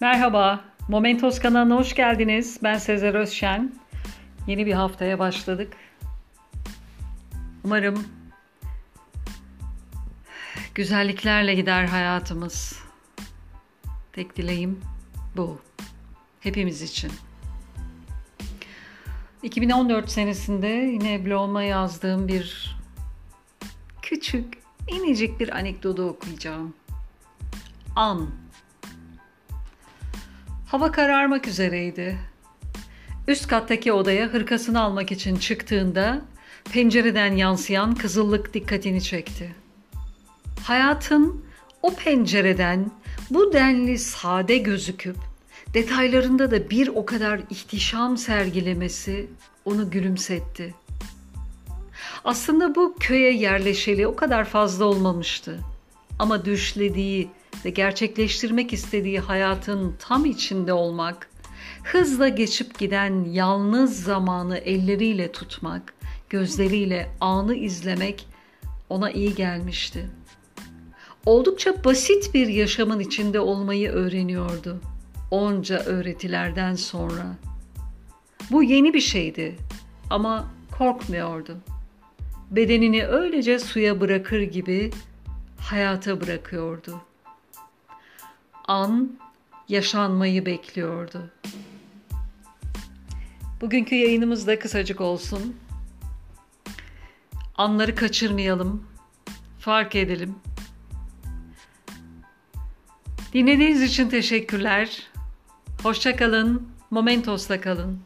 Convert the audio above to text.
Merhaba, Momentos kanalına hoş geldiniz. Ben Sezer Özşen. Yeni bir haftaya başladık. Umarım güzelliklerle gider hayatımız. Tek dileğim bu. Hepimiz için. 2014 senesinde yine bloguma yazdığım bir küçük, minicik bir anekdotu okuyacağım. An Hava kararmak üzereydi. Üst kattaki odaya hırkasını almak için çıktığında pencereden yansıyan kızıllık dikkatini çekti. Hayatın o pencereden bu denli sade gözüküp detaylarında da bir o kadar ihtişam sergilemesi onu gülümsetti. Aslında bu köye yerleşeli o kadar fazla olmamıştı. Ama düşlediği ve gerçekleştirmek istediği hayatın tam içinde olmak, hızla geçip giden yalnız zamanı elleriyle tutmak, gözleriyle anı izlemek ona iyi gelmişti. Oldukça basit bir yaşamın içinde olmayı öğreniyordu. Onca öğretilerden sonra. Bu yeni bir şeydi ama korkmuyordu. Bedenini öylece suya bırakır gibi hayata bırakıyordu an yaşanmayı bekliyordu. Bugünkü yayınımız da kısacık olsun. Anları kaçırmayalım, fark edelim. Dinlediğiniz için teşekkürler. Hoşça kalın, Momentos'la kalın.